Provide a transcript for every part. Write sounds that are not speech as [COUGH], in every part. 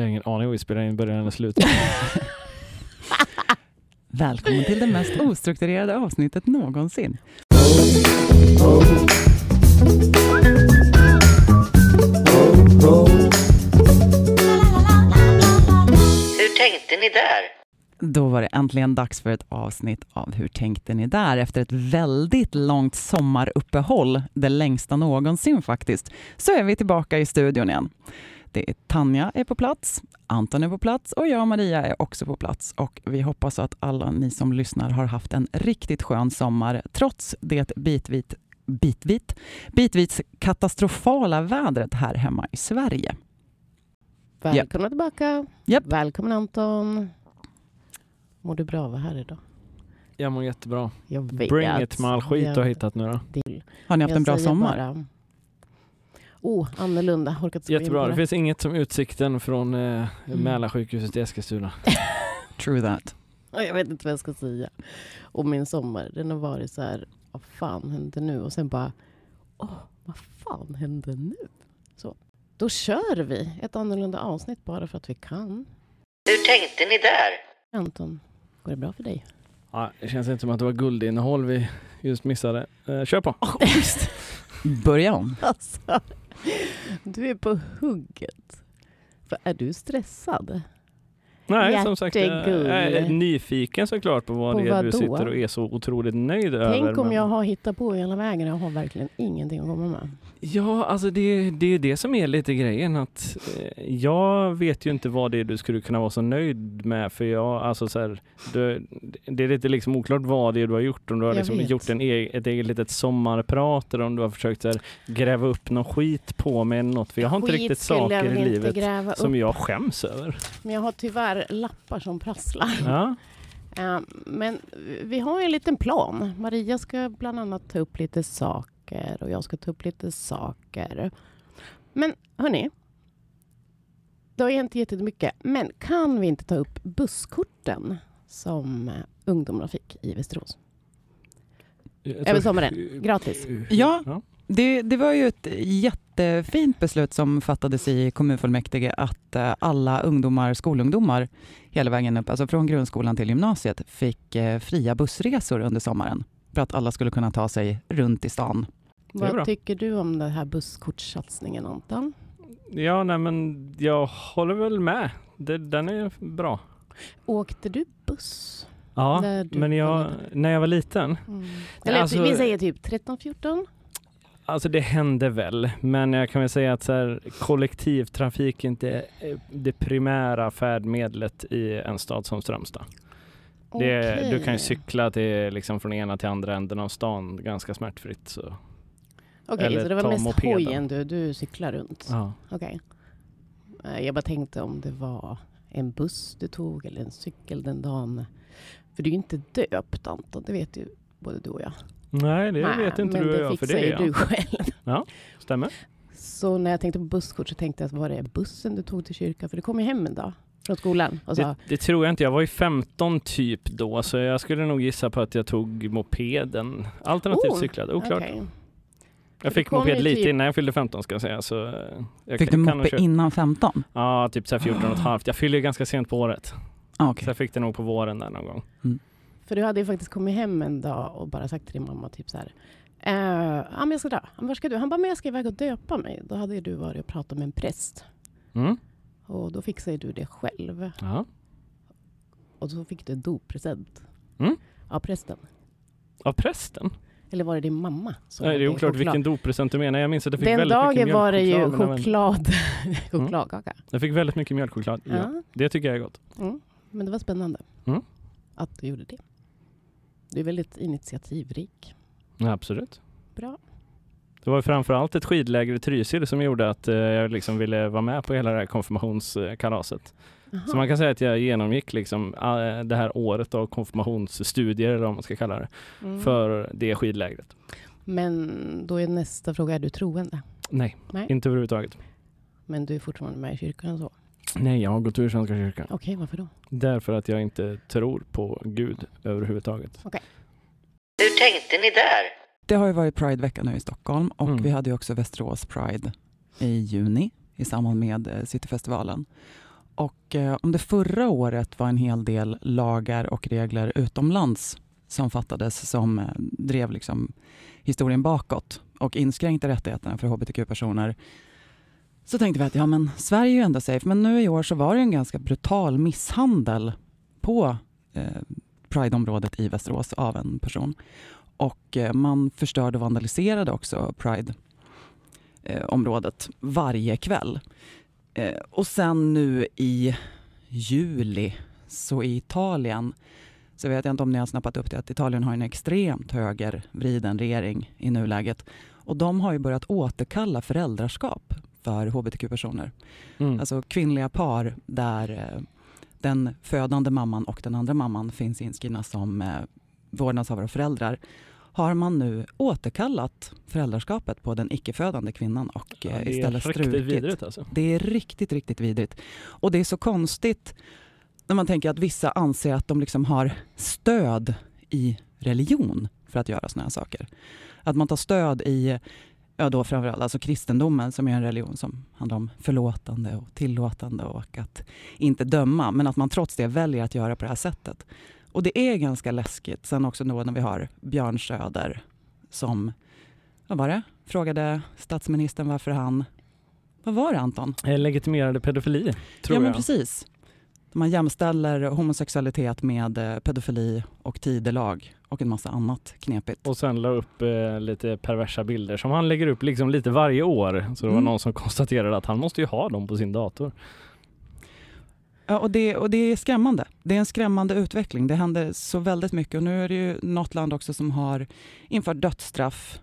Jag har ingen aning om vi spelar in början eller slutet. [LAUGHS] Välkommen till det mest ostrukturerade avsnittet någonsin. Hur tänkte ni där? Då var det äntligen dags för ett avsnitt av Hur tänkte ni där? Efter ett väldigt långt sommaruppehåll, det längsta någonsin faktiskt, så är vi tillbaka i studion igen. Det är Tanja är på plats, Anton är på plats och jag och Maria är också på plats. Och vi hoppas att alla ni som lyssnar har haft en riktigt skön sommar trots det bitvit, bitvit, bitvis katastrofala vädret här hemma i Sverige. Välkomna tillbaka. Japp. Välkommen Anton. Mår du bra vara här idag? Jag mår jättebra. Jag vet. Bring it med all skit du har hittat nu då. Har ni haft Jag en bra sommar? bara- Oh, annorlunda. Orkat Jättebra. Det det. finns inget som utsikten från eh, Mm. Mälarsjukhuset i Eskilstuna. [LAUGHS] True that. Ja, Jag vet inte vad jag ska säga. Och min sommar, den har varit så här, vad fan hände nu? Och sen bara, åh, vad fan hände nu? Så. Då kör vi ett annorlunda avsnitt bara för att vi kan. Hur tänkte ni där? Anton, går det bra för dig? Ja, det känns inte som att det var guldinnehåll vi just missade. Eh, kör på! [LAUGHS] Börja om. Alltså, du är på hugget. För är du stressad? Nej, som sagt, jag är nyfiken såklart på vad På det är du sitter och är så otroligt nöjd över. Tänk om men- jag har hittat på hela vägen och jag har verkligen ingenting att komma med. Ja, alltså det, det är det som är lite grejen. Att, eh, jag vet ju inte vad det är du skulle kunna vara så nöjd med. För jag, alltså så här, du, det är lite liksom oklart vad det är du har gjort. Om du har liksom gjort en e ett eget litet sommarprat eller om du har försökt så här, gräva upp någon skit på mig eller något. För jag har inte Skit riktigt skulle saker i inte livet som jag skäms över. Men jag har tyvärr lappar som prasslar. Ja, [LAUGHS] Eh, Men vi har ju en liten plan. Maria ska bland annat ta upp lite saker och jag ska ta upp lite saker. Men hörni, det har hänt jättemycket. Men kan vi inte ta upp busskorten som ungdomarna fick i Västerås? Över sommaren. Gratis. Ja. Det, det var ju ett jättefint beslut som fattades i kommunfullmäktige att eh, alla ungdomar, skolungdomar hela vägen upp, alltså från grundskolan till gymnasiet, fick eh, fria bussresor under sommaren för att alla skulle kunna ta sig runt i stan. Vad tycker du om den här busskortssatsningen Anton? ja, nej men jag håller väl med. Det, den är bra. Åkte du buss? Ja, När du men jag, när jag var liten Mm. Eller Alltså- vi säger typ 13-14? Alltså det hände väl, men jag kan väl säga att så här, kollektivtrafik är inte eh, det primära färdmedlet i en stad som Strömstad. Det. Du kan ju cykla till, liksom, från ena till andra änden av stan ganska smärtfritt. Så. Okej, eller så det var mest mopeden. hojen du, du cyklar runt? Ja. Okej. Eh, Jag bara tänkte om det var en buss du tog eller en cykel den dagen. För du är ju inte döpt Anton, det vet ju både du och jag. Nej, det Nej, vet inte men du och det jag, för fixar det ju är du själv. [LAUGHS] Stämmer. Så när jag tänkte på busskort så tänkte jag att var det bussen du tog till kyrkan? För du kom ju hem en dag från skolan och sa Det, det tror jag inte. Jag var ju 15 typ då, så jag skulle nog gissa på att jag tog mopeden. Alternativt Oh, cyklade, oklart. okej. Jag fick moped ju lite typ- innan jag fyllde 15 ska jag säga. Så jag Fick kan- du moppe köra- innan 15? Ja, typ så här 14 och ett halvt. Jag fyllde ju ganska sent på året. Ah, okej. Så jag fick det nog på våren där någon gång. För du hade ju faktiskt kommit hem en dag och bara sagt till din mamma typ så här. Eh, ja, men jag ska dö. Han, Var ska du? Han bara, men jag ska iväg och döpa mig. Då hade ju du varit och pratat med en präst. Mm. Och då fixade du det själv. Ja. Och så fick du en doppresent. Mm. Av prästen. Av prästen? Eller var det din mamma? som Nej, det är oklart choklad? vilken doppresent du menar. Jag minns att jag fick Den väldigt mycket dagen var det ju choklad. [LAUGHS] chokladkaka. Jag fick väldigt mycket mjölkchoklad. Ja. Ja. Det tycker jag är gott. Mm. Men det var spännande. Mm. Att du gjorde det. Du är väldigt initiativrik. Ja, absolut. Bra. Det var framförallt ett skidläger i Trysil som gjorde att eh, jag liksom ville vara med på hela det här konfirmationskalaset. Aha. Så man kan säga att jag genomgick liksom, eh, det här året av konfirmationsstudier, eller vad man ska kalla det, Mm. för det skidlägret. Men då är nästa fråga, är du troende? Nej, Nej. inte överhuvudtaget. Men du är fortfarande med i kyrkan så? Nej, jag har gått ur Svenska kyrkan. Okej, varför då? Därför att jag inte tror på Gud överhuvudtaget. Hur tänkte ni där? Det har ju varit Pride-vecka nu i Stockholm och Mm. vi hade ju också Västerås Pride i juni i samband med eh, Cityfestivalen. Och eh, om det förra året var en hel del lagar och regler utomlands som fattades som eh, drev liksom historien bakåt och inskränkte rättigheterna för hbtq-personer så tänkte vi att ja, men Sverige är ju ändå safe. Men nu i år så var det en ganska brutal misshandel på eh, Pride-området i Västerås av en person. Och eh, man förstörde och vandaliserade också Pride-området eh, varje kväll. Eh, och sen nu i juli, så i Italien, så vet jag inte om ni har snappat upp det, att Italien har en extremt högervriden regering i nuläget. Och de har ju börjat återkalla föräldraskap för hbtq-personer. Mm. Alltså kvinnliga par där eh, den födande mamman och den andra mamman finns inskrivna som eh, vårdnadshavare och föräldrar har man nu återkallat föräldraskapet på den icke-födande kvinnan och Ja, eh, istället strukit. vidrigt alltså. Det är riktigt, riktigt vidrigt. Och det är så konstigt när man tänker att vissa anser att de liksom har stöd i religion för att göra såna här saker. Att man tar stöd i, ja då framförallt alltså kristendomen som är en religion som handlar om förlåtande och tillåtande och att inte döma. Men att man trots det väljer att göra på det här sättet. Och det är ganska läskigt. Sen också då när vi har Björn Söder som, vad var det, frågade statsministern varför han, vad var det Anton? Eh, Legitimerade pedofili, tror ja, men jag. precis. Man jämställer homosexualitet med eh, pedofili och tidelag och en massa annat knepigt. Och sen la upp eh, lite perversa bilder som han lägger upp liksom lite varje år. Så det var Mm. någon som [LAUGHS] konstaterade att han måste ju ha dem på sin dator. Ja, och, det, och det är skrämmande. Det är en skrämmande utveckling. Det händer så väldigt mycket. Och nu är det ju något land också som har infört dödsstraff.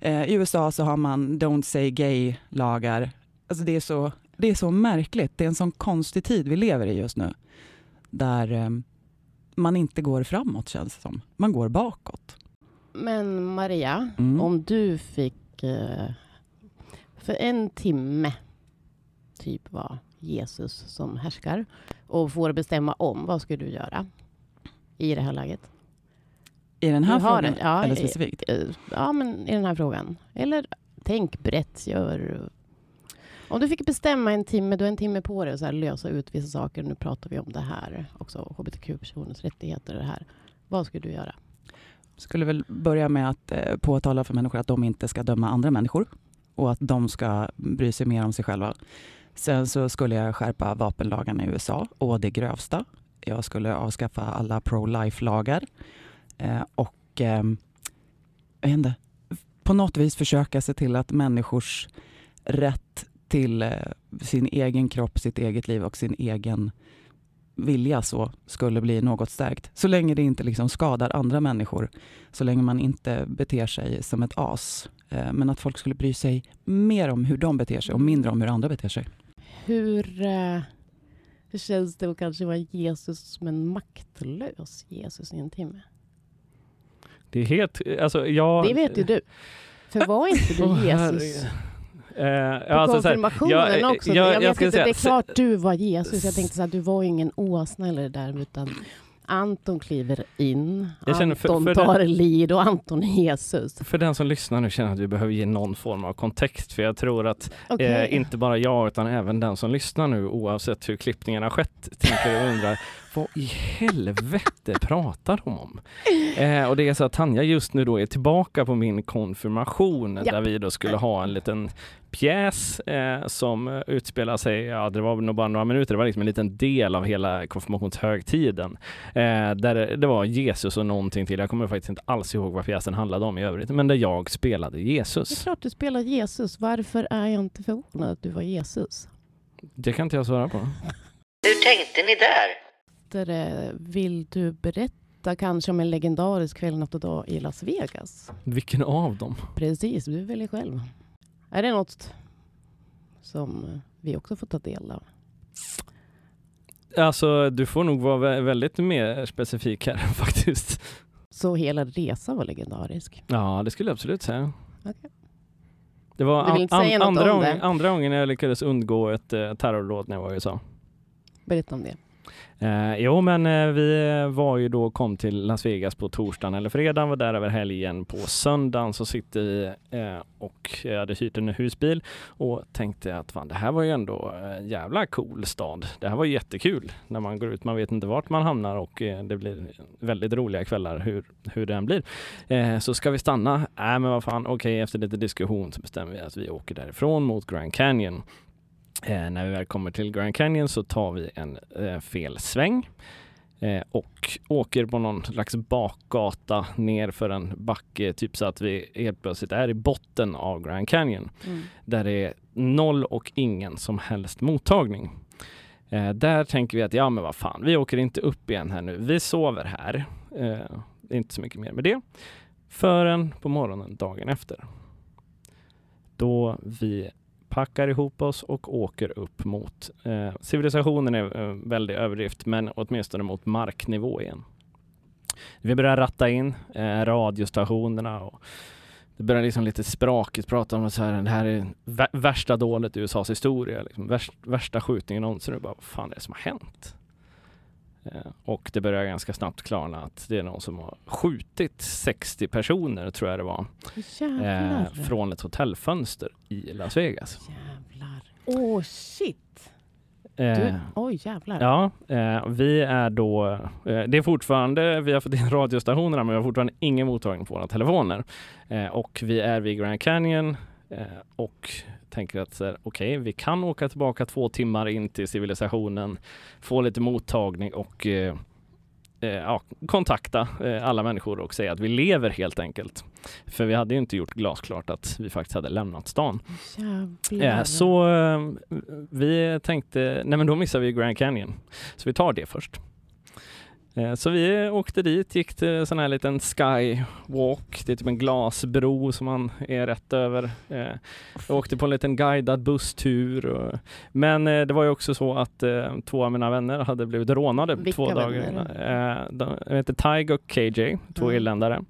Eh, I USA så har man Don't say gay-lagar. Alltså det, är så, det är så märkligt. Det är en sån konstig tid vi lever i just nu. Där eh, man inte går framåt känns det som. Man går bakåt. Men Maria, Mm. om du fick eh, för en timme typ vara Jesus som härskar och får bestämma om, vad skulle du göra i det här läget? I den här Du frågan, en- ja, eller specifikt? Eh, Ja, men i den här frågan. Eller tänk brett, gör... Om du fick bestämma en timme, du har en timme på dig att lösa ut vissa saker. Nu pratar vi om det här också, hbtq-personers rättigheter. Det här. Vad skulle du göra? skulle väl börja med att eh, påtala för människor att de inte ska döma andra människor och att de ska bry sig mer om sig själva. Sen så skulle jag skärpa vapenlagarna i USA och det grövsta. Jag skulle avskaffa alla pro-life-lagar eh, och eh, jag vet inte, på något vis försöka se till att människors rätt till eh, sin egen kropp, sitt eget liv och sin egen vilja så skulle bli något stärkt. Så länge det inte liksom skadar andra människor, så länge man inte beter sig som ett as. Eh, Men att folk skulle bry sig mer om hur de beter sig och mindre om hur andra beter sig. Hur, eh, hur känns det att kanske vara Jesus som en maktlös Jesus i en timme? Det är helt, alltså jag... Det vet ju du. För var inte du Jesus. Eh, på alltså så här, konfirmationen jag- också? jag- Jag, jag inte, säga- det är klart du var Jesus. Jag tänkte så här, du var ingen åsna eller det där, utan Anton kliver in, känner för- Anton för tar lid och Anton är Jesus. För den som lyssnar nu känner att vi behöver ge någon form av kontext för jag tror att Okej. eh, inte bara jag utan även den som lyssnar nu oavsett hur klippningen har skett tänker och undrar vad i helvete pratar de om? Eh, och det är så att Tanja just nu då är tillbaka på min konfirmation Ja. där vi då skulle ha en liten pjäs eh, som utspelar sig, ja det var nog bara några minuter, det var liksom en liten del av hela konfirmationshögtiden. Eh, där det, var Jesus och någonting till, jag kommer faktiskt inte alls ihåg vad pjäsen handlade om i övrigt, men där jag spelade Det är Jesus. klart du spelar Jesus. Varför är jag inte förvånad att du var Jesus? Det kan inte jag svara på. Hur tänkte ni där? Där, eh, Vill du berätta kanske om en legendarisk kväll, natt och dag i Las Vegas? Vilken av dem? Precis, du väljer själv. Är det något som eh, vi också får ta del av? Alltså, du får nog vara vä- väldigt mer specifik här [LAUGHS] faktiskt. Så hela resan var legendarisk. Ja, det skulle jag absolut säga. Okej. Det var an- något andra, gången, det? andra gången jag lyckades undgå ett eh, terrordåd när jag var i USA. Berätta om det. Eh, jo, men eh, vi var ju då kom till Las Vegas på torsdagen eller fredagen, var där över helgen. På söndagen så sitter vi eh, och hade hyrt en husbil och tänkte att fan, det här var ju ändå eh, jävla cool stad. Det här var jättekul när man går ut. Man vet inte vart man hamnar och eh, det blir väldigt roliga kvällar hur, hur det än blir. Eh, så ska vi stanna? Nej, men vad fan, okej, efter lite diskussion så bestämmer vi att vi åker därifrån mot Grand Canyon. Eh, när vi väl kommer till Grand Canyon så tar vi en eh, fel sväng eh, och åker på någon slags bakgata ner för en backe, typ så att vi helt plötsligt är i botten av Grand Canyon Mm. där det är noll och ingen som helst mottagning. Eh, där tänker vi att ja, men vad fan, vi åker inte upp igen här nu. Vi sover här. Eh, inte så mycket mer med det. Förrän på morgonen dagen efter. Då vi packar ihop oss och åker upp mot eh, civilisationen är eh, väldigt överdrift, men åtminstone mot marknivå igen. Vi börjar ratta in eh, radiostationerna och det börjar liksom lite sprakigt prata om att så här, det här är värsta dålet i USAs historia, liksom, värsta skjutningen någonsin. Och bara, vad fan är det som har hänt? Eh, och det börjar ganska snabbt klarna att det är någon som har skjutit 60 personer, tror jag det var, Jävlar. eh, från ett hotellfönster i Las Vegas. Jävlar. Åh shit. Eh, oj jävlar. Ja, eh, vi är då, eh, det är fortfarande, vi har fått in [LAUGHS] radiostationerna men vi har fortfarande ingen mottagning på våra telefoner. Eh, och vi är vid Grand Canyon och tänker att okej, vi kan åka tillbaka två timmar in till civilisationen, få lite mottagning och eh, eh, ja, kontakta eh, alla människor och säga att vi lever helt enkelt. För vi hade ju inte gjort glasklart att vi faktiskt hade lämnat stan. Jävlar. Ja, så eh, vi tänkte, nej men då missar vi Grand Canyon. Så vi tar det först. Eh, Så vi åkte dit, gick till sån här liten skywalk. Det är typ en glasbro som man är rätt över. Eh, Jag åkte på en liten guidad busstur. Men eh, det var ju också så att två av mina vänner hade blivit rånade Vilka två dagar innan. De heter Tig och KJ, två Mm. irländare.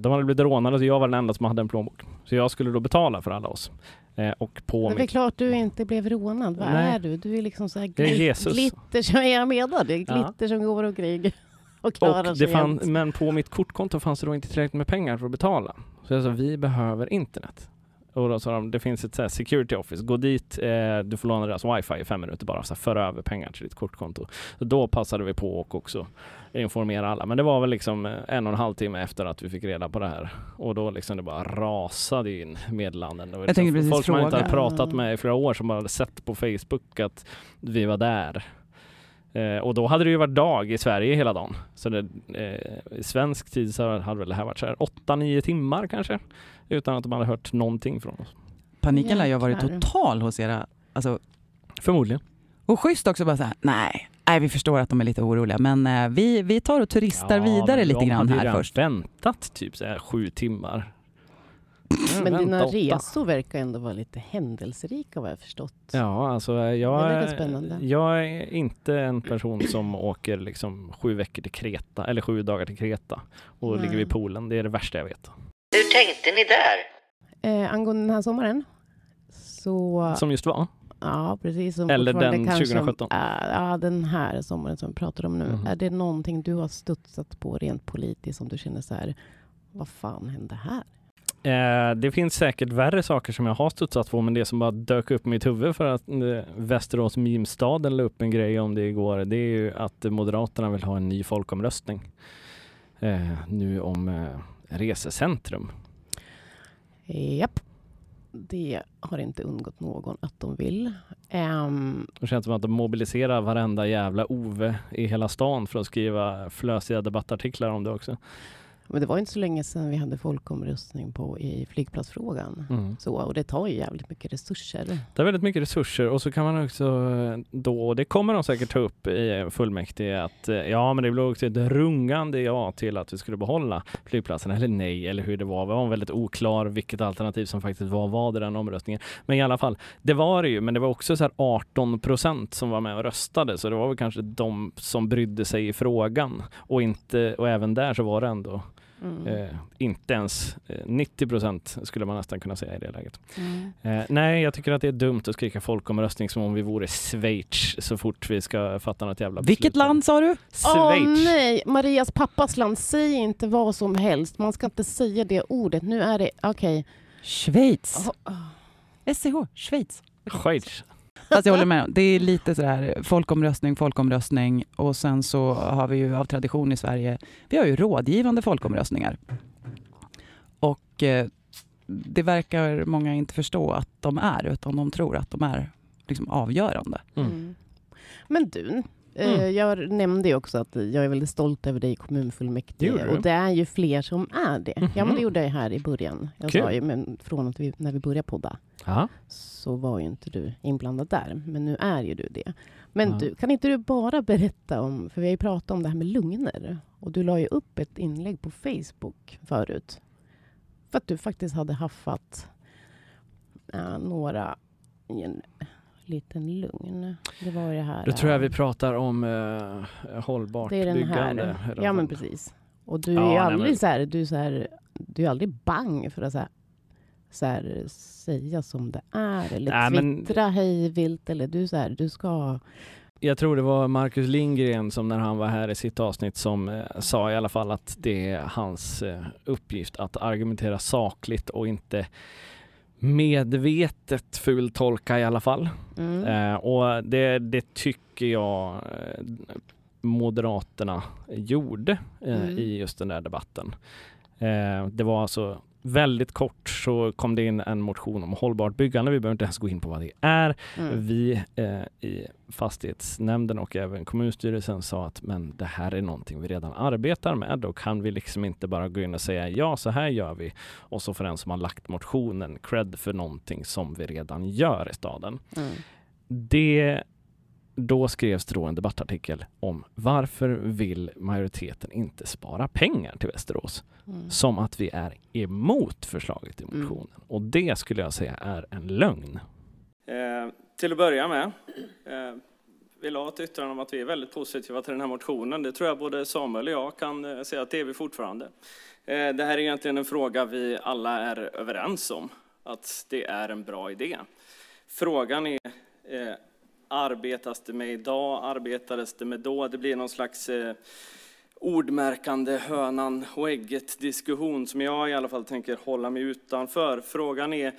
De hade blivit rånade så jag var den enda som hade en plånbok. Så jag skulle då betala för alla oss. Eh, Och på Men det är mitt klart du inte blev rånad. Vad Nej. är du? Du är liksom så här glit- Jesus. glitter som jag menar. Det är Ja. glitter som går omkring [LAUGHS] och klarar Och sig fann, men på mitt kortkonto fanns det då inte tillräckligt med pengar för att betala. Så jag sa, vi behöver internet. Och då sa de, det finns ett så security office, gå dit, eh, du får låna deras wifi i fem minuter bara, så här, föra över pengar till ditt kortkonto. Så då passade vi på och också informera alla. Men det var väl liksom eh, en och en halv timme efter att vi fick reda på det här. Och då liksom det bara rasade in meddelanden. Jag tänkte liksom precis folk som man inte fråga. hade pratat med i flera år som bara hade sett på Facebook att vi var där. Eh, och då hade det ju varit dag i Sverige hela dagen. Så det, eh, i svensk tid så hade väl det här varit så här 8-9 timmar kanske. Utan att de hade hört någonting från oss. Paniken lär ju ha varit total hos era... Alltså, Förmodligen. och schysst också bara så här, nej, nej, vi förstår att de är lite oroliga, men eh, vi, vi tar och turistar vidare men lite de grann hade här redan först. väntat typ så här sju timmar. Men Vänta dina åtta. resor verkar ändå vara lite händelserika vad jag förstått. Ja, alltså jag, Det verkar spännande. jag är inte en person som åker liksom sju veckor till Kreta, eller sju dagar till Kreta och Nej. ligger vid poolen. Det är det värsta jag vet. Hur tänkte ni där? Eh, angående den här sommaren. Så, Som just var. ja precis. Som Eller den kanske- 2017. Äh, ja, den här sommaren som vi pratar om nu. Mhm. Är det någonting du har studsat på rent politiskt som du känner så här, vad fan hände här? Eh, det finns säkert värre saker som jag har studsat på, men det som bara dök upp i mitt huvud för att eh, Västerås Mimstaden la upp en grej om det igår, det är ju att Moderaterna vill ha en ny folkomröstning eh, nu om eh, resecentrum. Japp. Det har inte undgått någon att de vill. Ehm, Det känns som att de mobiliserar varenda jävla Ove i hela stan för att skriva flösiga debattartiklar om det också. Men det var inte så länge sedan vi hade folkomröstning på i flygplatsfrågan. Mm. Så, och det tar ju jävligt mycket resurser. Det är väldigt mycket resurser och så kan man också eh, då, och det kommer de säkert ta upp i fullmäktige, att eh, ja men det blev också ett rungande ja till att vi skulle behålla flygplatsen eller nej eller hur det var. Det var väldigt oklar vilket alternativ som faktiskt var vad i den omröstningen. Men i alla fall, det var det ju, men det var också så här 18 procent som var med och röstade så det var väl kanske de som brydde sig i frågan och inte, och även där så var det ändå Mm. Eh, inte ens eh, 90 procent skulle man nästan kunna säga i det läget. Mm. Eh, nej, jag tycker att det är dumt att skrika folkomröstning som om vi vore Schweiz så fort vi ska fatta något jävla beslut. Vilket land sa du? Schweiz. Åh nej, Marias pappas land. Säg inte vad som helst. Man ska inte säga det ordet. Nu är det, okej. Okay. Schweiz. Oh, oh. SCH, Schweiz. Schweiz. Fast jag håller med. Det är lite sådär folkomröstning, folkomröstning och sen så har vi ju av tradition i Sverige, vi har ju rådgivande folkomröstningar. Och eh, det verkar många inte förstå att de är, utan de tror att de är liksom avgörande. Mm. mm. Men du, Mm. Jag nämnde ju också att jag är väldigt stolt över dig i kommunfullmäktige. Det och det är ju fler som är det. Mm -hmm. Ja, men det mhm. gjorde jag här i början. Jag Kul. sa ju, men från att vi, när vi började podda. Aha så var ju inte du inblandad där. Men nu är ju du det. Men ja. du, kan inte du bara berätta om, för vi har ju pratat om det här med lugner. Och du la ju upp ett inlägg på Facebook förut. För att du faktiskt hade haffat äh, några liten lugn. Det var det här. Då tror jag vi pratar om äh, hållbart det är den byggande. Här. Ja, men precis. Och du är ja, aldrig nej, så här, du är så här, du är aldrig bang för att så här, så här, säga som det är eller Nej, twittra men... hej vilt eller du så här, du ska jag tror det var Marcus Lindgren som när han var här i sitt avsnitt som eh, sa i alla fall att det är hans eh, uppgift att argumentera sakligt och inte medvetet fultolka i alla fall. Mm. Eh, och det, det, tycker jag eh, Moderaterna gjorde eh, mm. i just den där debatten. Eh, det var alltså väldigt kort så kom det in en motion om hållbart byggande. Vi behöver inte ens gå in på vad det är. Mm. Vi eh, i fastighetsnämnden och även kommunstyrelsen sa att men det här är någonting vi redan arbetar med. Då kan vi liksom inte bara gå in och säga ja, så här gör vi. Och så får den som har lagt motionen cred för någonting som vi redan gör i staden. Mm. Det då skrevs det då en debattartikel om varför vill majoriteten inte spara pengar till Västerås? Mm. Som att vi är emot förslaget i mm. motionen. Mm. Och det skulle jag säga är en lögn. Eh, till att börja med eh, vill ha ett yttrande om att vi är väldigt positiva till den här motionen. Det tror jag både Samuel och jag kan eh, säga att det är vi fortfarande. Eh, det här är egentligen en fråga vi alla är överens om, att det är en bra idé. Frågan är eh, arbetas det med idag, arbetades det med då? Det blir någon slags eh, ordmärkande hönan och ägget diskussion som jag i alla fall tänker hålla mig utanför. Frågan är,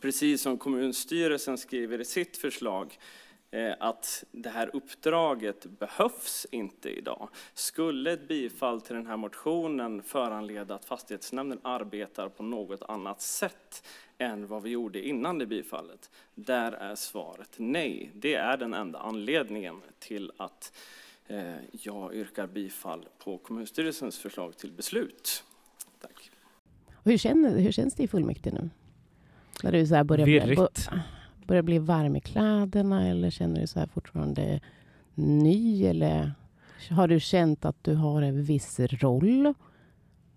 precis som kommunstyrelsen skriver i sitt förslag, eh, att det här uppdraget behövs inte idag. Skulle ett bifall till den här motionen föranleda att fastighetsnämnden arbetar på något annat sätt än vad vi gjorde innan det bifallet? Där är svaret nej. Det är den enda anledningen till att eh, jag yrkar bifall på kommunstyrelsens förslag till beslut. Tack. Hur, känner, hur känns det i fullmäktige nu? När du så här börjar, bli, börjar bli varm i kläderna eller känner du så här fortfarande ny? Eller har du känt att du har en viss roll?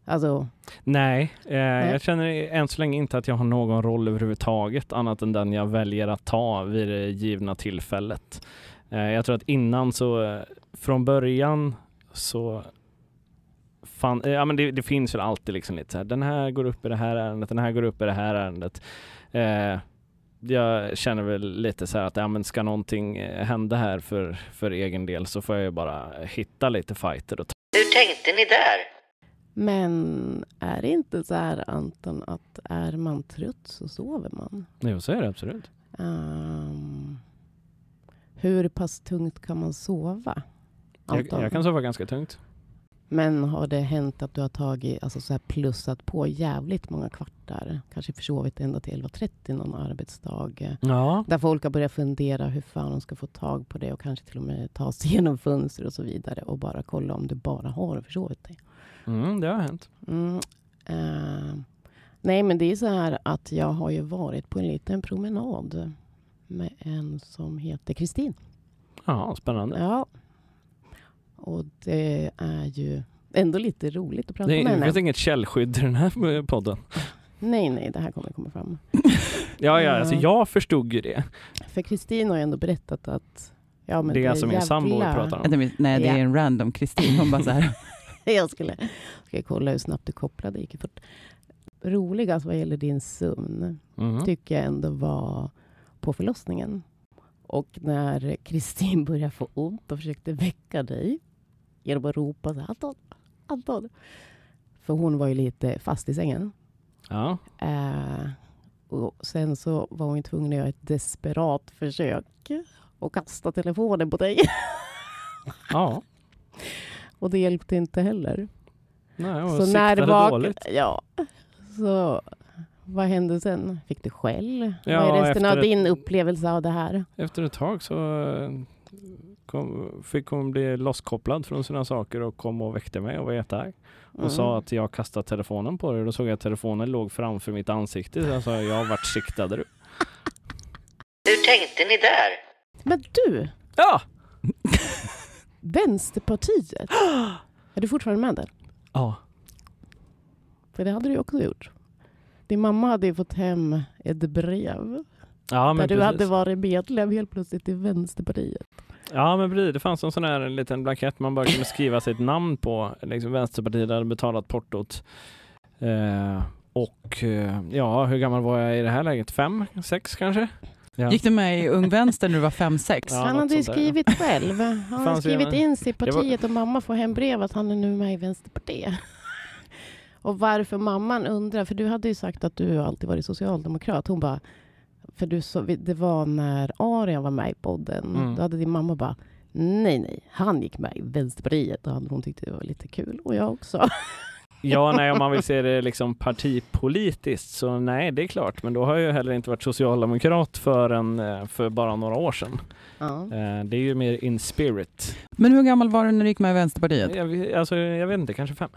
Alltså... Nej, eh, Nej, jag känner än så länge inte att jag har någon roll överhuvudtaget annat än den jag väljer att ta vid det givna tillfället. Eh, jag tror att innan så, eh, från början så fan, eh, ja, men det, det, finns väl alltid liksom lite så här, den här går upp i det här ärendet, den här går upp i det här ärendet. Eh, jag känner väl lite så här att ja, men ska någonting eh, hända här för, för egen del så får jag ju bara hitta lite fighter. Och Hur tänkte ni där? Men är det inte så här, Anton, att är man trött så sover man? Jo, så är det absolut. Um, hur pass tungt kan man sova? Jag, jag, kan sova ganska tungt. Men har det hänt att du har tagit, alltså så här plussat på jävligt många kvartar? Kanske försovit ända till 11.30 någon arbetsdag? Ja. Där folk har börjat fundera hur fan de ska få tag på det och kanske till och med ta sig [LAUGHS] igenom fönster och så vidare och bara kolla om du bara har försovit dig. Mm, det har hänt. Mm, uh, nej, men det är så här att jag har ju varit på en liten promenad med en som heter Kristin. Ja, spännande. Ja. Och det är ju ändå lite roligt att prata nej, med henne. Det finns inget källskydd i den här podden. Nej, nej, det här kommer komma fram. [LAUGHS] ja, ja, alltså jag förstod ju det. För Kristin har ju ändå berättat att Ja, men det är alltså min sambo vi pratar om? Nej, det är en random Kristin. Hon bara så här, [LAUGHS] [LAUGHS] jag skulle, ska kolla hur snabbt du kopplade. Det gick fort. Roligast vad gäller din sömn Mhm. tycker jag ändå var på förlossningen. Och när Kristin [LAUGHS] började få ont och försökte väcka dig genom att ropa så här, Anton, Anton. För hon var ju lite fast i sängen. Ja. Eh, och sen så var hon tvungen att göra ett desperat försök och kasta telefonen på dig. [LAUGHS] ja. Och det hjälpte inte heller. Nej, Så när det var... dåligt. Ja. Så vad hände sen? Fick du skäll? Ja, vad är resten av ett- din upplevelse av det här? Efter ett tag så eh, kom, fick hon bli losskopplad från sina saker och kom och väckte mig och var jättearg. Och Mm. sa att jag kastat telefonen på dig. Då såg jag att telefonen låg framför mitt ansikte. Så jag sa, jag vart siktade du? Hur tänkte ni där? Men du, Ja! [LAUGHS] Vänsterpartiet. [GASPS] är du fortfarande med där? Ja. För det hade du också gjort. Din mamma hade ju fått hem ett brev Ja men där du precis. hade varit medlem helt plötsligt i Vänsterpartiet. Ja men precis, det fanns en sån här liten blankett man bara kunde skriva [LAUGHS] sitt namn på. Liksom Vänsterpartiet hade betalat portot. Eh, och eh, ja, hur gammal var jag i det här läget? Fem, sex kanske? Ja. Gick du med i Ung Vänster när du var 5-6? Ja, han hade ju där, skrivit själv. [LAUGHS] Han hade skrivit in sig i partiet och mamma får hem brev att han är nu med i Vänsterpartiet. [LAUGHS] Och varför mamman undrar, för du hade ju sagt att du alltid varit socialdemokrat. Hon bara, för du så, det var när Arian var med i podden. Mm. Då hade din mamma bara, nej nej, han gick med i Vänsterpartiet och hon tyckte det var lite kul. Och jag också. [LAUGHS] Ja, nej, om man vill se det liksom partipolitiskt så nej, det är klart. Men då har jag ju heller inte varit socialdemokrat förrän eh, för bara några år sedan. Ja. Eh, Det är ju mer in spirit. Men hur gammal var du när du gick med i Vänsterpartiet? Jag, vet- alltså, jag vet inte, kanske fem.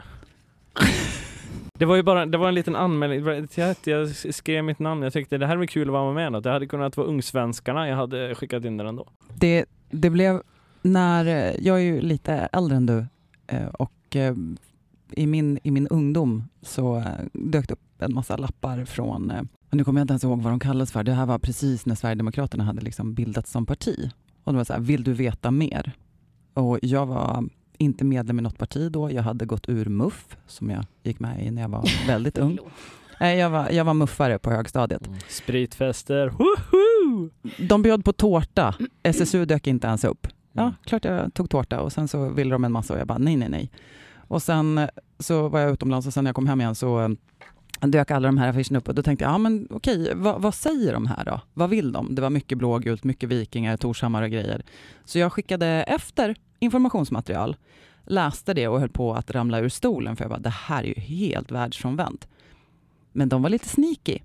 Det var ju bara det var en liten anmälan. Jag, skrev mitt namn. Jag tyckte det här var kul att vara med. Något. Det hade kunnat vara Ungsvenskarna. Jag hade skickat in den ändå. Det, det blev när, eh, jag är ju lite äldre än du och i min, i min ungdom så eh, dök det upp en massa lappar från, eh, nu kommer jag inte ens ihåg vad de kallades för, det här var precis när Sverigedemokraterna hade liksom bildats som parti. Och det var så här, vill du veta mer? Och jag var inte medlem i något parti då, jag hade gått ur MUF som jag gick med i när jag var [LAUGHS] väldigt ung. Nej, jag, var, jag var muffare på högstadiet. Spritfester. Woho! De bjöd på tårta, SSU dök inte ens upp. Ja, Mm. klart jag tog tårta och sen så ville de en massa och jag bara nej, nej, nej. Och sen så var jag utomlands och sen när jag kom hem igen så eh, dök alla de här affischerna upp och då tänkte jag, ja men okej, vad, vad säger de här då? Vad vill de? Det var mycket blågult, mycket vikingar, Torshammar och grejer. Så jag skickade efter informationsmaterial, läste det och höll på att ramla ur stolen för jag bara, det här är ju helt världsfrånvänt. Men de var lite sneaky.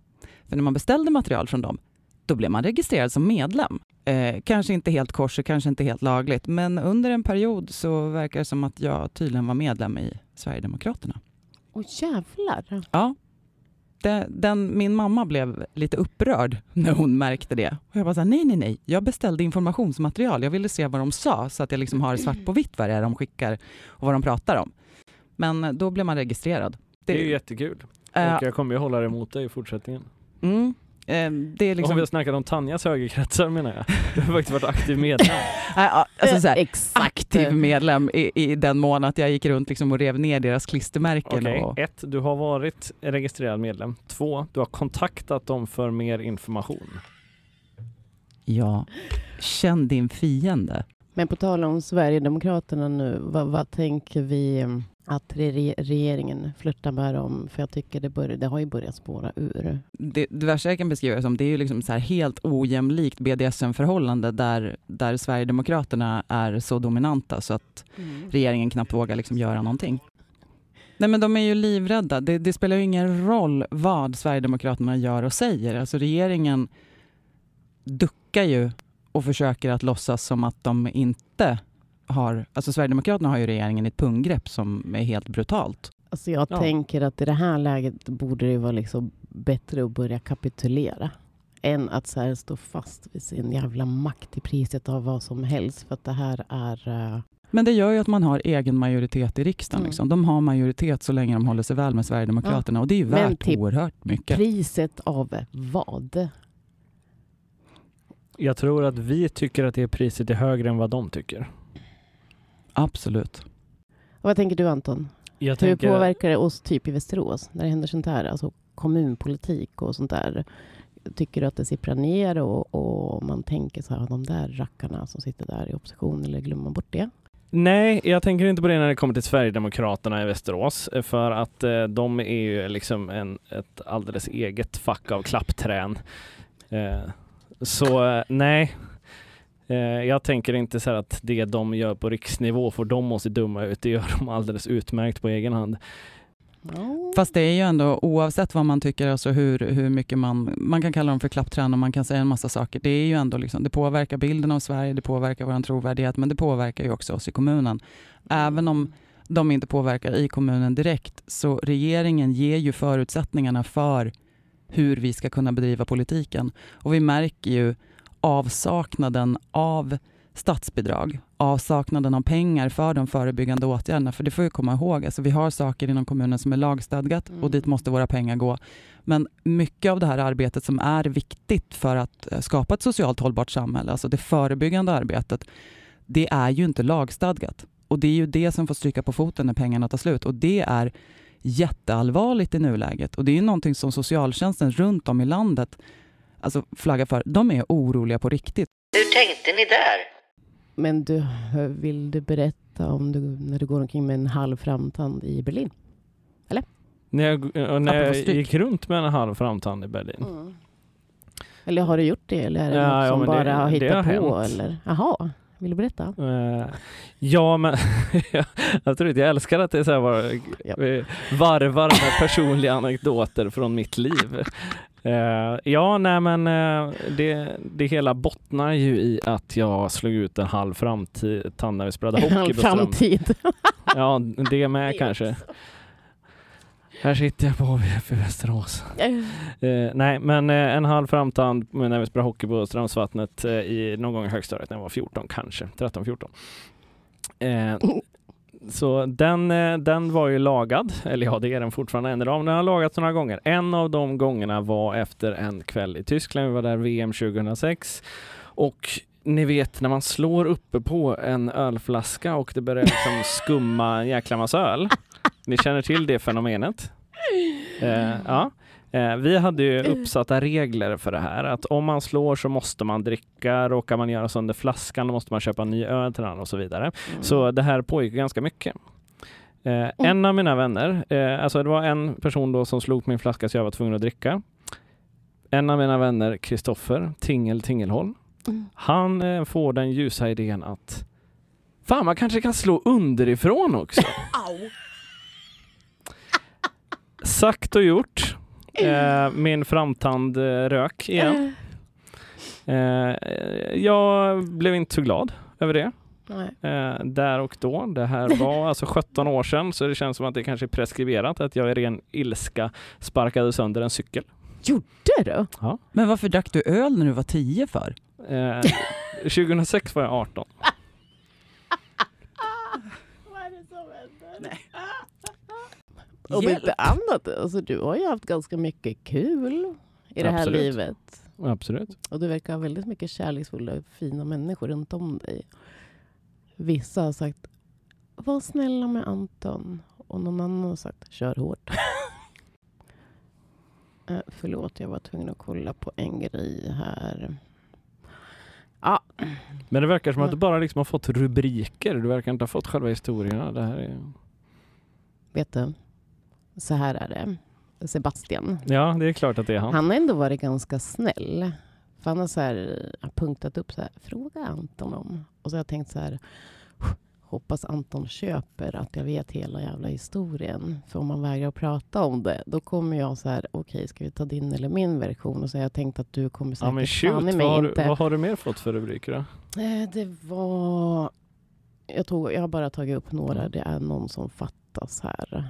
För när man beställde material från dem, då blev man registrerad som medlem. Eh, kanske inte helt kors och kanske inte helt lagligt, men under en period så verkar det som att jag tydligen var medlem i Sverigedemokraterna. Åh jävlar. Ja. Det, den, min mamma blev lite upprörd [LAUGHS] när hon märkte det. Och jag bara så här, nej, nej, nej. Jag beställde informationsmaterial. Jag ville se vad de sa så att jag liksom har svart på vitt vad det är de skickar och vad de pratar om. Men då blev man registrerad. Det är ju jättekul. eh, Och jag kommer ju hålla det emot dig i fortsättningen. mm, det är Liksom... Om vi har snackat om Tanjas högerkretsar menar jag. Du har faktiskt varit aktiv medlem. [LAUGHS] Alltså så här, aktiv medlem i, i den mån att jag gick runt liksom och rev ner deras klistermärken. Okej, Och, ett, du har varit registrerad medlem. Två, du har kontaktat dem för mer information. ja, känn din fiende. Men på tal om Sverigedemokraterna nu, vad, vad tänker vi eh, att re regeringen flörtar med dem? För jag tycker det, bör, det har ju börjat spåra ur. Det, det värsta jag kan beskriva det som, det är ju liksom så här helt ojämlikt BDSM-förhållande där, där Sverigedemokraterna är så dominanta så att regeringen knappt vågar liksom göra någonting. Nej men de är ju livrädda. Det, det spelar ju ingen roll vad Sverigedemokraterna gör och säger. Alltså regeringen duckar ju och försöker att låtsas som att de inte har... Alltså Sverigedemokraterna har ju regeringen i ett punggrepp som är helt brutalt. Alltså jag Ja. tänker att i det här läget borde det vara liksom bättre att börja kapitulera än att så här stå fast vid sin jävla makt i priset av vad som helst. För att det här är... eh, Men det gör ju att man har egen majoritet i riksdagen. Mm. Liksom. De har majoritet så länge de håller sig väl med Sverigedemokraterna och det är ju Men värt typ oerhört mycket. priset av vad? Jag tror att vi tycker att det priset är högre än vad de tycker. Absolut. Vad tänker du Anton? Jag Hur tänker, påverkar det oss typ i Västerås när det händer sånt här? Alltså kommunpolitik och sånt där. Tycker du att det sipprar ner och, och man tänker så här, de där rackarna som sitter där i opposition eller glömmer man bort det? Nej, jag tänker inte på det när det kommer till Sverigedemokraterna i Västerås. För att eh, de är ju liksom en, ett alldeles eget fack av klappträn. Eh, så eh, nej, eh, jag tänker inte så här att det de gör på riksnivå får de att se dumma ut. Det gör de alldeles utmärkt på egen hand. Fast det är ju ändå oavsett vad man tycker, alltså hur, hur mycket man, man kan kalla dem för klappträn och man kan säga en massa saker. Det är ju ändå liksom, det påverkar bilden av Sverige, det påverkar vår trovärdighet, men det påverkar ju också oss i kommunen. Även om de inte påverkar i kommunen direkt, så regeringen ger ju förutsättningarna för hur vi ska kunna bedriva politiken. Och vi märker ju avsaknaden av statsbidrag, avsaknaden av pengar för de förebyggande åtgärderna. För det får vi komma ihåg, alltså vi har saker inom kommunen som är lagstadgat och Mm. dit måste våra pengar gå. Men mycket av det här arbetet som är viktigt för att eh, skapa ett socialt hållbart samhälle, alltså det förebyggande arbetet, det är ju inte lagstadgat. Och det är ju det som får stryka på foten när pengarna tar slut. Och det är jätteallvarligt i nuläget. Och det är ju någonting som socialtjänsten runt om i landet alltså flaggar för. De är oroliga på riktigt. Hur tänkte ni där? Men du, vill du berätta om du, när du går omkring med en halv framtand i Berlin? När jag, och när jag gick runt med en halv framtand i Berlin. Eller har du gjort det? Eller är det Ja, något ja, som det- bara har det hittat har på? hänt. Eller? Jaha, vill du berätta? Eh, ja, men jag tror inte jag älskar att det är så här bara, Ja. varvar med personliga anekdoter från mitt liv. Eh, ja, nej men eh, det, det hela bottnar ju i att jag slog ut en halv framtid när vi spelade [LAUGHS] En hockey halv på Strand. framtid. Ja, det med [LAUGHS] kanske. Här sitter jag på HVF i Västerås. Eh, nej, men eh, en halv framtand när vi spelade hockey på Strömsvattnet eh, i någon gång i högstadiet när jag var 14 kanske, 13-14. Eh, [LAUGHS] så den, eh, den var ju lagad, eller ja det är den fortfarande än idag, men den har lagats några gånger. En av de gångerna var efter en kväll i Tyskland, vi var där VM 2006 och ni vet när man slår uppe på en ölflaska och det börjar liksom skumma en jäkla massa öl. [LAUGHS] Ni känner till det fenomenet? Eh, ja. Eh, vi hade ju uppsatta regler för det här. Att om man slår så måste man dricka. Råkar man göra sönder flaskan då måste man köpa en ny öl till den och så vidare. Så det här pågick ganska mycket. Eh, en av mina vänner, eh, alltså det var en person då som slog min flaska så jag var tvungen att dricka. En av mina vänner, Kristoffer Tingel Tingelholm, Mm. han eh, får den ljusa idén att Fan, man kanske kan slå underifrån också. [LAUGHS] Sagt och gjort. Eh, min framtand eh, rök igen. Eh, jag blev inte så glad över det. Nej. Eh, där och då. Det här [LAUGHS] var alltså 17 år sedan så det känns som att det kanske är preskriberat att jag i ren ilska sparkade sönder en cykel. Gjorde du? Men varför drack du öl när du var tio för? Eh, 2006 var jag 18. [LAUGHS] Vad är det som händer? Nej. Om Hjälp. inte annat, alltså du har ju haft ganska mycket kul i det här Absolut. livet. Absolut. Och du verkar ha väldigt mycket kärleksfulla och fina människor runt om dig. Vissa har sagt var snälla med Anton. Och någon annan har sagt kör hårt. [LAUGHS] eh, förlåt, jag var tvungen att kolla på en grej här. Ja, Men det verkar som att du bara liksom har fått rubriker. Du verkar inte ha fått själva historierna. Det här är... vet du. Så här är det. Sebastian. Ja, det är klart att det är han. Han har ändå varit ganska snäll. För han har så här, har punktat upp så här, fråga Anton om. Och så har jag tänkt så här, hoppas Anton köper att jag vet hela jävla historien. För om man vägrar att prata om det, då kommer jag så här, okej, ska vi ta din eller min version? Och så har jag tänkt att du kommer Ja, men säkert shoot, fan mig vad har, du, inte. vad har du mer fått för rubriker då? Eh, Det var... Jag, tog, jag har bara tagit upp några. Det är någon som fattas här.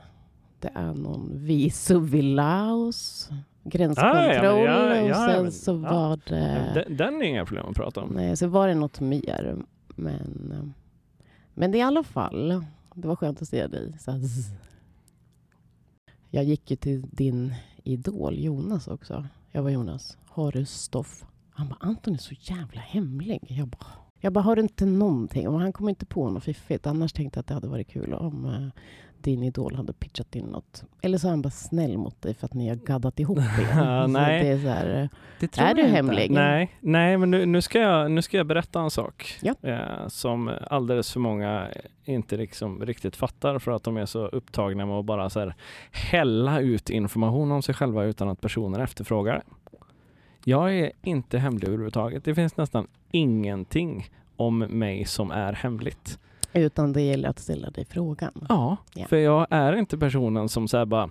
Det är någon visum vid Laos. Gränskontroll. Ah, ja, ja, ja, och sen så ja. var det... Den, den är inga problem att prata om. Nej, så var det något mer. Men, men i alla fall, det var skönt att se dig. Så jag gick ju till din idol Jonas också. Jag var Jonas. Har du stoff? Han bara, Anton är så jävla hemlig. Jag bara, Jag bara, har du inte någonting? Och han kom inte på något fiffigt. Annars tänkte jag att det hade varit kul om eh, din idol hade pitchat in något. Eller så är han bara snäll mot dig för att ni har gaddat ihop er. [LAUGHS] Nej. Det är, så här, Det är du inte. hemlig? Nej, nej men nu, nu, ska jag, nu ska jag berätta en sak Ja. eh, som alldeles för många inte liksom riktigt fattar för att de är så upptagna med att bara så här hälla ut information om sig själva utan att personer efterfrågar. Jag är inte hemlig överhuvudtaget. Det finns nästan ingenting om mig som är hemligt. Utan det gäller att ställa dig frågan. Ja, Ja. för jag är inte personen som säger bara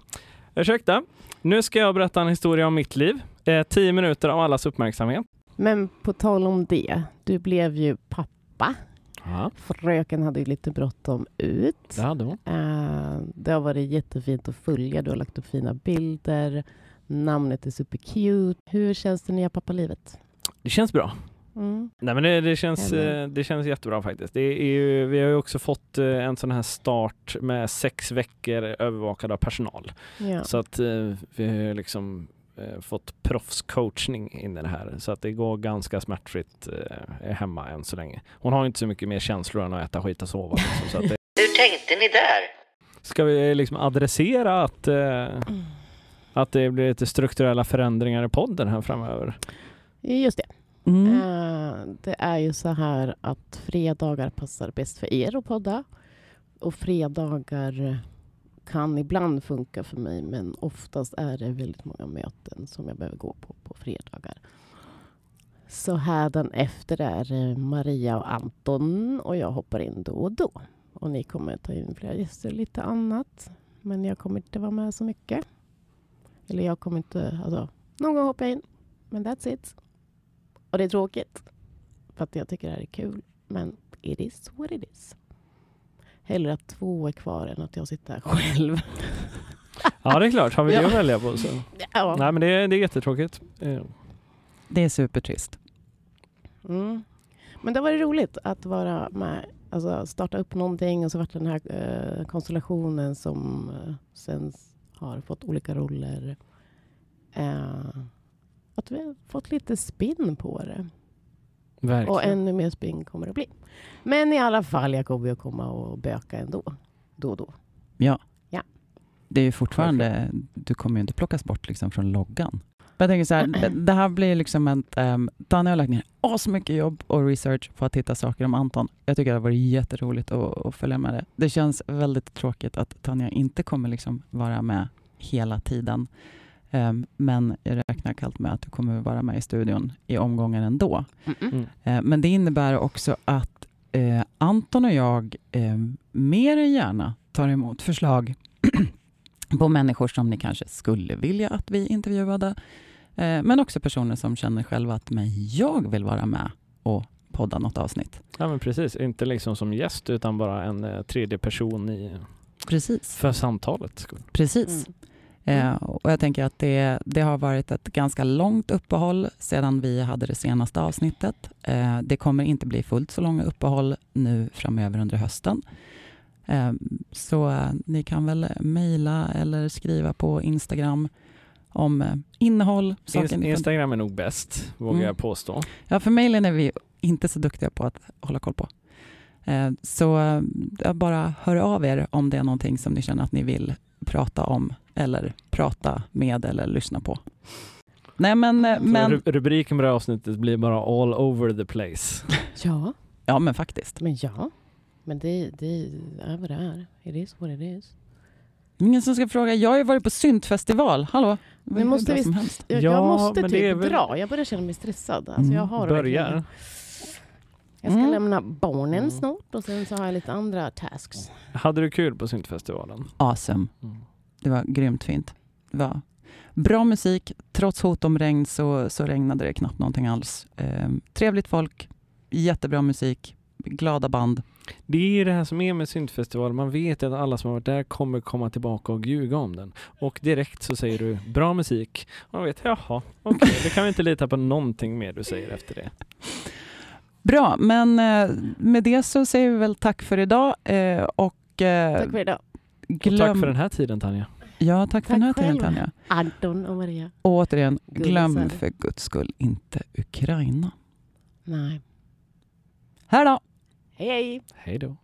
Ursäkta, nu ska jag berätta en historia om mitt liv. Eh, tio minuter av allas uppmärksamhet. Men på tal om det, du blev ju pappa. Ja, Fröken hade ju lite bråttom ut. det hade hon. Eh, det har varit jättefint att följa. Du har lagt upp fina bilder. Namnet är supercute. Hur känns det nya pappalivet? Det känns bra. Mm. Nej men det, det, känns, Eller? eh, det känns jättebra faktiskt. Det är ju, vi har ju också fått eh, en sån här start med sex veckor övervakad av personal. Ja. Så att eh, vi har ju liksom fått proffscoachning in i det här. Så att det går ganska smärtfritt hemma än så länge. Hon har inte så mycket mer känslor än att äta, skita och sova. Liksom, så att det, Hur tänkte ni där? ska vi liksom adressera att, eh, att det blir lite strukturella förändringar i podden här framöver? Just det. Mm. Eh, det är ju så här att fredagar passar bäst för er att podda. Och fredagar kan ibland funka för mig men oftast är det väldigt många möten som jag behöver gå på på fredagar. Så här efter är eh, Maria och Anton och jag hoppar in då och då. Och ni kommer ta in flera gäster och lite annat. Men jag kommer inte vara med så mycket. Eller jag kommer inte... Alltså, någon gång hoppar jag in. Men that's it. Och det är tråkigt. För att jag tycker det här är kul. Men it is what it is. Hellre att två är kvar än att jag sitter här själv. [LAUGHS] Ja det är klart, har vi det Ja. att välja på så. Ja. Nej men det, är- det är jättetråkigt. Det är supertrist. Mm. Men det var det roligt att vara med. Alltså starta upp någonting och så vart den här eh, konstellationen som eh, sen har fått olika roller. Eh, att vi har fått lite spinn på det. Verkligen. Och ännu mer spring kommer det bli. Men i alla fall, jag kommer ju komma och böka ändå. Då och då. Det är ju fortfarande, du kommer ju inte plockas bort liksom från loggan. Jag tänker så här, [CLEARS THROAT] det, det här blir liksom ett... Um, Daniel har lagt ner asmycket jobb och research på att hitta saker om Anton. Jag tycker det har varit jätteroligt att, att följa med det. Det känns väldigt tråkigt att Tanja inte kommer liksom vara med hela tiden. Ehm, men jag räknar kallt med att du kommer vara med i studion i omgången ändå. Mm. Eh, Men det innebär också att eh, Anton och jag eh, mer än gärna tar emot förslag [CLEARS THROAT] på människor som ni kanske skulle vilja att vi intervjuade. Eh, men också personer som känner själva att men jag vill vara med och podda något avsnitt. Ja men precis, inte liksom som gäst utan bara en eh, tredje person i, Precis. för samtalet. Precis. Mm. Eh, och jag tänker att det, det har varit ett ganska långt uppehåll sedan vi hade det senaste avsnittet. Eh, det kommer inte bli fullt så långa uppehåll nu framöver under hösten. Eh, så eh, ni kan väl mejla eller skriva på Instagram om eh, innehåll. Fund- Instagram är nog bäst, vågar Mm. jag påstå. Ja, för mejlen är vi inte så duktiga på att hålla koll på. Eh, Så bara hör av er om det är någonting som ni känner att ni vill prata om eller prata med eller lyssna på. Nej men, eh, men, ru- rubriken på det här avsnittet blir bara all over the place. [LAUGHS] Ja, ja, men faktiskt. men ja. Men det, det är vad det är. It is what it is. Ingen som ska fråga. Jag har ju varit på syntfestival. Hallå? Hur måste vi- som helst. Jag, Ja, jag måste men det är typ väl- dra. Jag börjar känna mig stressad. Alltså Mm. jag har Börjar. Jag ska Mm. lämna barnen Mm. snart och sen så har jag lite andra tasks. Hade du kul på syntfestivalen? Awesome. Mm. Det var grymt fint. Det var bra musik. Trots hot om regn så, så regnade det knappt någonting alls. Eh, trevligt folk, jättebra musik, glada band. Det är det här som är med syntfestival. Man vet att alla som har varit där kommer komma tillbaka och ljuga om den. Och direkt så säger du bra musik. Och man vet, jaha, okej, det kan vi inte lita på någonting mer du säger efter det. Bra, men eh, med det så säger vi väl tack för idag. Eh, och eh, Tack för idag. Och glöm... tack för den här tiden Tanja. Ja, tack för Tack den här tiden. Tanja. Anton och Maria. Och återigen, Gullisar. glöm för guds skull inte Ukraina. Nej. Hej då! Hej hej! Hej då.